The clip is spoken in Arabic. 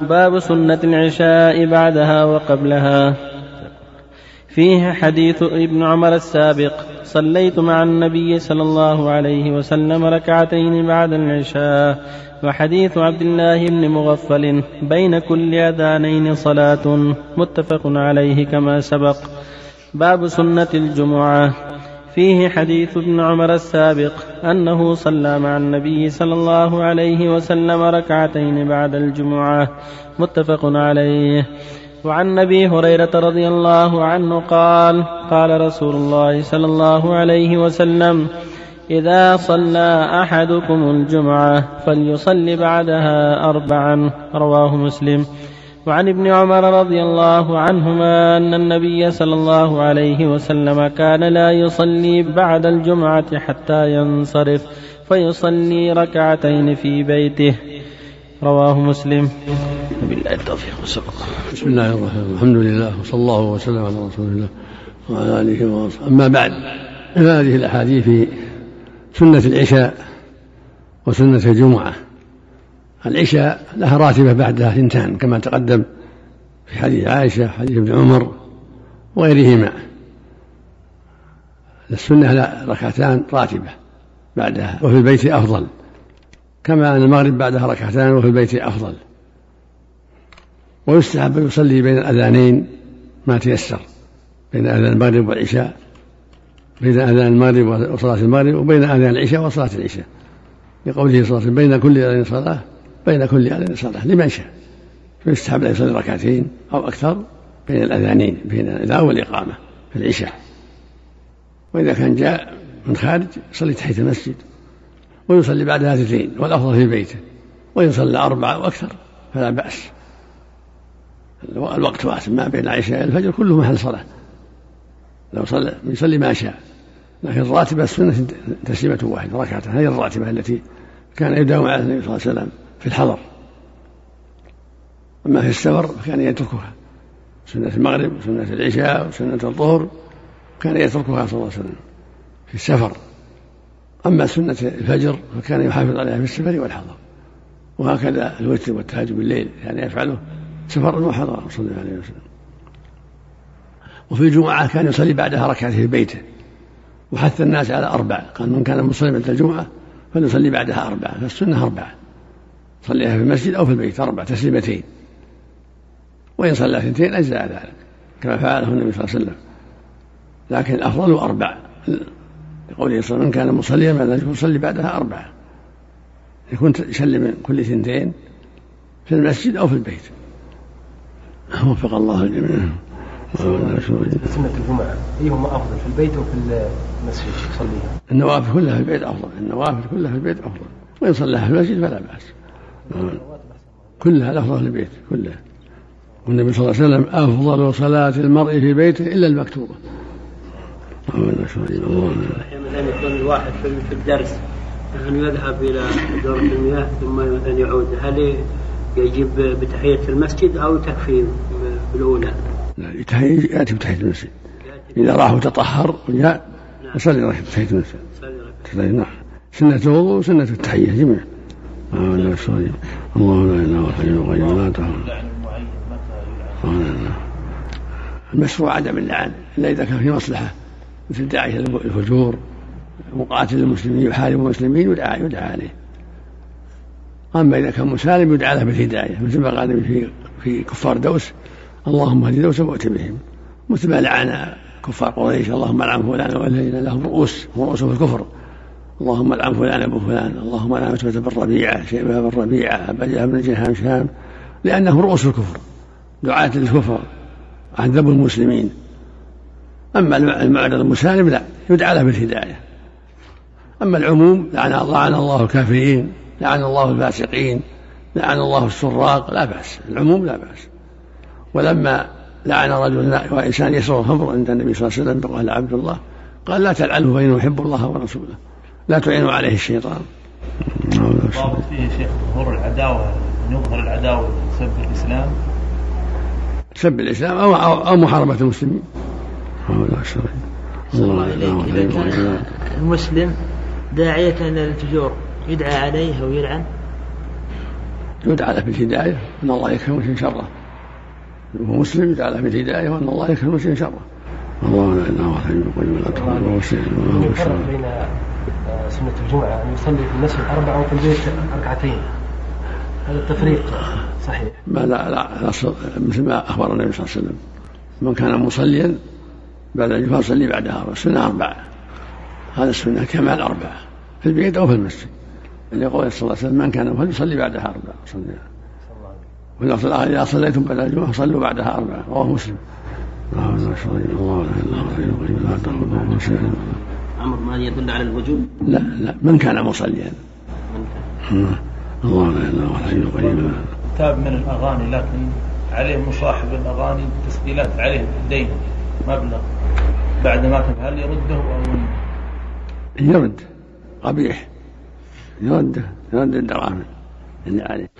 باب سنة العشاء بعدها وقبلها. فيه حديث ابن عمر السابق صليت مع النبي صلى الله عليه وسلم ركعتين بعد العشاء وحديث عبد الله بن مغفل بين كل أذانين صلاة متفق عليه كما سبق. باب سنة الجمعة. فيه حديث ابن عمر السابق أنه صلى مع النبي صلى الله عليه وسلم ركعتين بعد الجمعة متفق عليه. وعن أبي هريرة رضي الله عنه قال قال رسول الله صلى الله عليه وسلم إذا صلى أحدكم الجمعة فليصل بعدها اربعا. رواه مسلم. وعن ابن عمر رضي الله عنهما أن النبي صلى الله عليه وسلم كان لا يصلي بعد الجمعة حتى ينصرف فيصلي ركعتين في بيته. رواه مسلم. بالله التوفيق بسم الله الرحمن الرحيم. الحمد لله وصلى الله وسلم على رسول الله وعلى آله وصحبه. أما بعد هذه الأحاديث في سنة العشاء وسنة الجمعة العشاء لها راتبة بعدها ثنتان كما تقدم في حديث عائشة حديث ابن عمر وغيرهما. السنة لا ركعتان راتبة بعدها وفي البيت أفضل. كما أن المغرب بعدها ركعتان وفي البيت أفضل. ويستحب أن يصلي بين الأذانين ما تيسر بين أذان المغرب والعشاء بين أذان المغرب وصلاة المغرب وبين أذان العشاء وصلاة العشاء. لقوله صلى الله عليه وسلم بين كل أذان صلاة بين كل أذان صلاة لمن شاء. فيستحب أن يصلي ركعتين أو أكثر بين الأذانين بين الأذان والإقامة في العشاء. وإذا كان جاء من خارج يصلي تحت المسجد ويصلي بعدها اثنتين والأفضل في بيته وإن صلى أربعة وأكثر فلا بأس. الوقت واسع ما بين العشاء والفجر كله محل صلاة. لو صلى يصلي ما شاء. لكن الراتبة السنة تسليمة واحدة ركعتين هذه الراتبة التي كان يداوم على النبي صلى الله عليه وسلم. في الحضر. أما في السفر فكان يتركها. سنة المغرب وسنة العشاء وسنة الظهر كان يتركها صلى الله عليه وسلم في السفر. أما سنة الفجر فكان يحافظ عليها في السفر والحضر. وهكذا الوتر والتهجد بالليل يعني يفعله سفر وحضر صلى الله عليه وسلم. وفي الجمعة كان يصلي بعدها ركعتين في بيته. وحث الناس على أربع. قال من كان مسلما الجمعة فليصلي بعدها أربعة فالسنة أربعة. صليها في المسجد أو في البيت أربع تسليمتين. وإن صلى اثنتين أجزاء ذلك كما فعله النبي صلى الله عليه وسلم. لكن الأفضل أربع. لقوله صلى الله عليه وسلم من كان مصليا فليصلي بعدها أربعة يكون يسلم كل اثنتين في المسجد أو في البيت. وفق الله الجميع. سنة الجمعة أيهما أفضل في البيت وفي المسجد؟ يصليها؟ النوافل كلها في البيت أفضل. النوافل كلها في البيت أفضل. وإن صلىها في المسجد فلا بأس. كلها الأفضل في البيت كلها. والنبي صلى الله عليه وسلم أفضل صلاة المرء في بيته إلا المكتوبة. مثلا يكون الواحد في الدرس أن يذهب إلى دورة المياه ثم أن يعود؟ هل يجب بتحية المسجد أو تكفي بالأولى؟ لا يأتي بتحية المسجد. إذا راح وتطهر وجاء يصلي تحية المسجد. نعم. سنة الوضوء وسنة التحية جميعا. الله لا اله الا هو الحي لا تهون المشروع عدم اللعن إلا إذا كان في مصلحة مثل داعيه الفجور مقاتل المسلمين يحارب المسلمين يدعى يدعى عليه. أما إذا كان مسالم يدعى له بالهداية مثل ما قال في في كفار دوس اللهم اهد دوس وأت بهم. مثل ما لعن كفار قريش اللهم العن فلان والذين لهم رؤوس رؤوس في الكفر. اللهم العن فلان ابو فلان اللهم العن عتبة بن ربيعة شيبة بن ربيعة أبا بن جهام شام لأنهم رؤوس الكفر دعاة للكفر عذبوا المسلمين. أما المعرض المسالم لا يدعى له بالهداية. أما العموم لعن لعن الله الكافرين لعن الله الفاسقين لعن الله السراق لا بأس. العموم لا بأس. ولما لعن رجل وإنسان يسر الخمر عند النبي صلى الله عليه وسلم فقال عبد الله قال لا تلعنه فإنه يحب الله ورسوله. لا تعينوا عليه الشيطان. ضابط فيه شيخ ظهور العداوة يظهر العداوة سب الإسلام. سب الإسلام أو أو محاربة المسلمين. الله إليك. إذا كان المسلم داعية إلى الفجور يدعى عليه أو يلعن؟ يدعى له بالهداية أن الله يكفي المسلم شره. وهو مسلم يدعى له بالهداية وأن الله يكفي المسلم شره. الله لا إله إلا هو القيوم لا يفرق بين سنة الجمعة أن يصلي في المسجد أربعة وفي البيت ركعتين. هذا التفريق صحيح. ما لا لا مثل ما أخبر النبي صلى الله عليه وسلم. من كان مصليا بعد الجمعة يصلي بعدها السنة أربعة. هذا السنة كمال أربعة في البيت أو في المسجد. اللي يقول صلى الله عليه وسلم من كان فليصلي بعدها أربعة صلى واللفظ الآخر إذا صليتم بعد الجمعة صلوا بعدها أربعة رواه مسلم. اللهم صل الله لا اله الا لا تاخذه سنه أمر ما يدل على الوجوب؟ لا لا. من كان مصليا؟ الله لا إله إلا هو الحي القيوم تاب من الأغاني لكن عليه مصاحب الأغاني تسجيلات عليه دين مبلغ. بعد ما تاب هل يرده أو يرد قبيح. يرده يرد الدراهم. اللي عليه